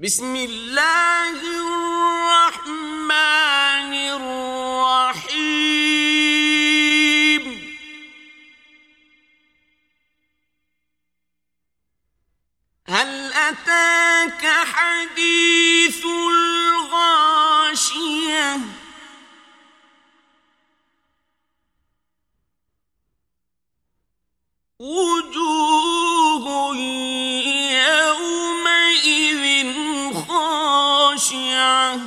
بسم الله الرحمن الرحيم. هل أتاك حديث الغاشية؟ وجوه خاشعة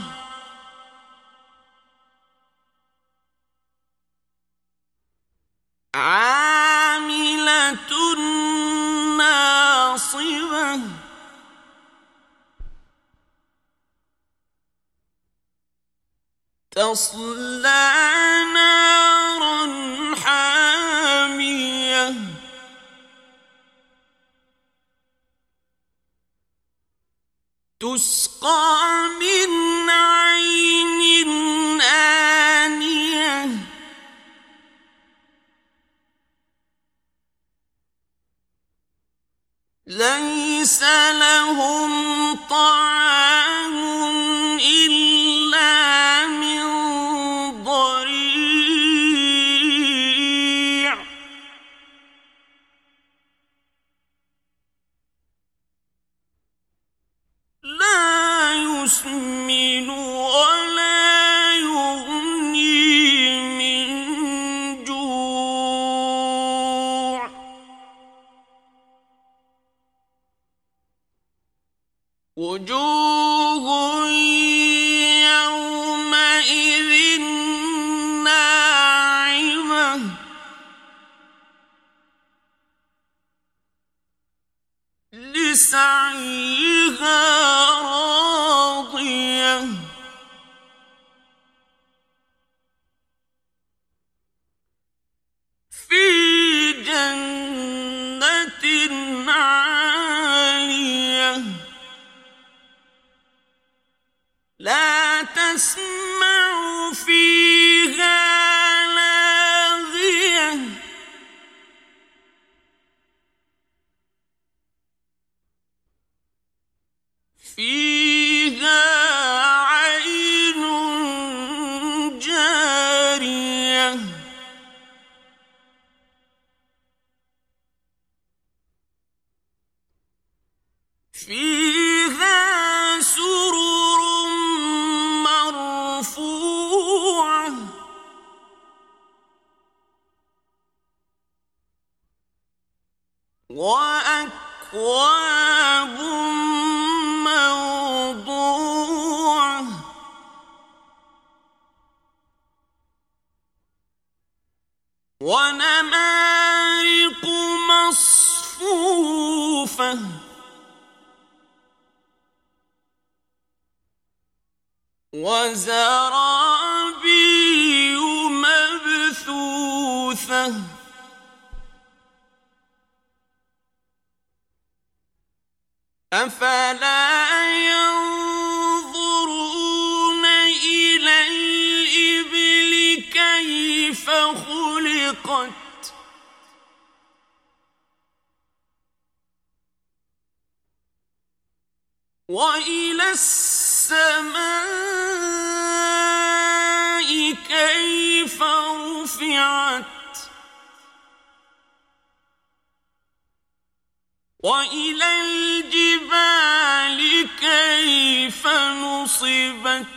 عاملة ناصبة تصلى تسقى من عين آنية. ليس لهم طعام وجوه يومئذ ناعمة. لسعيها لا تسمع فيها لاغية. فيها عين جارية. فيها وأكواب موضوعة. ونمارق مصفوفة. وزرابي أفلا ينظرون إلى الإبل كيف خلقت؟ وإلى السماء كيف رفعت؟ وإلى الجبال كيف نصبت؟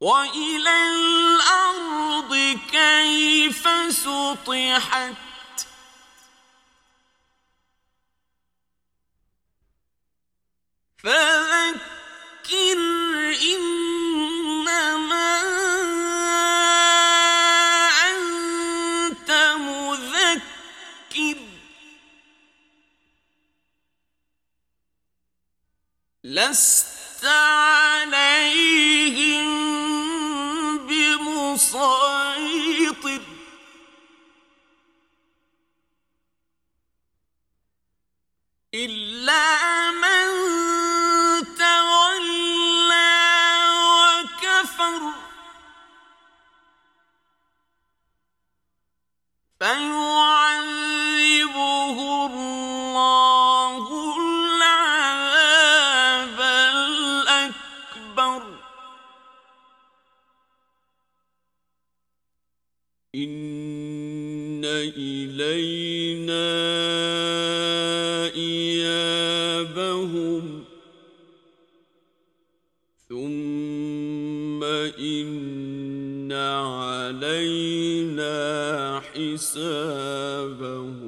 وإلى الأرض كيف سطحت؟ فذكر لست عليهم بمسيطر. إلا من تولى وكفر فيعذبه إلينا إيابهم. ثم إن علينا حسابهم.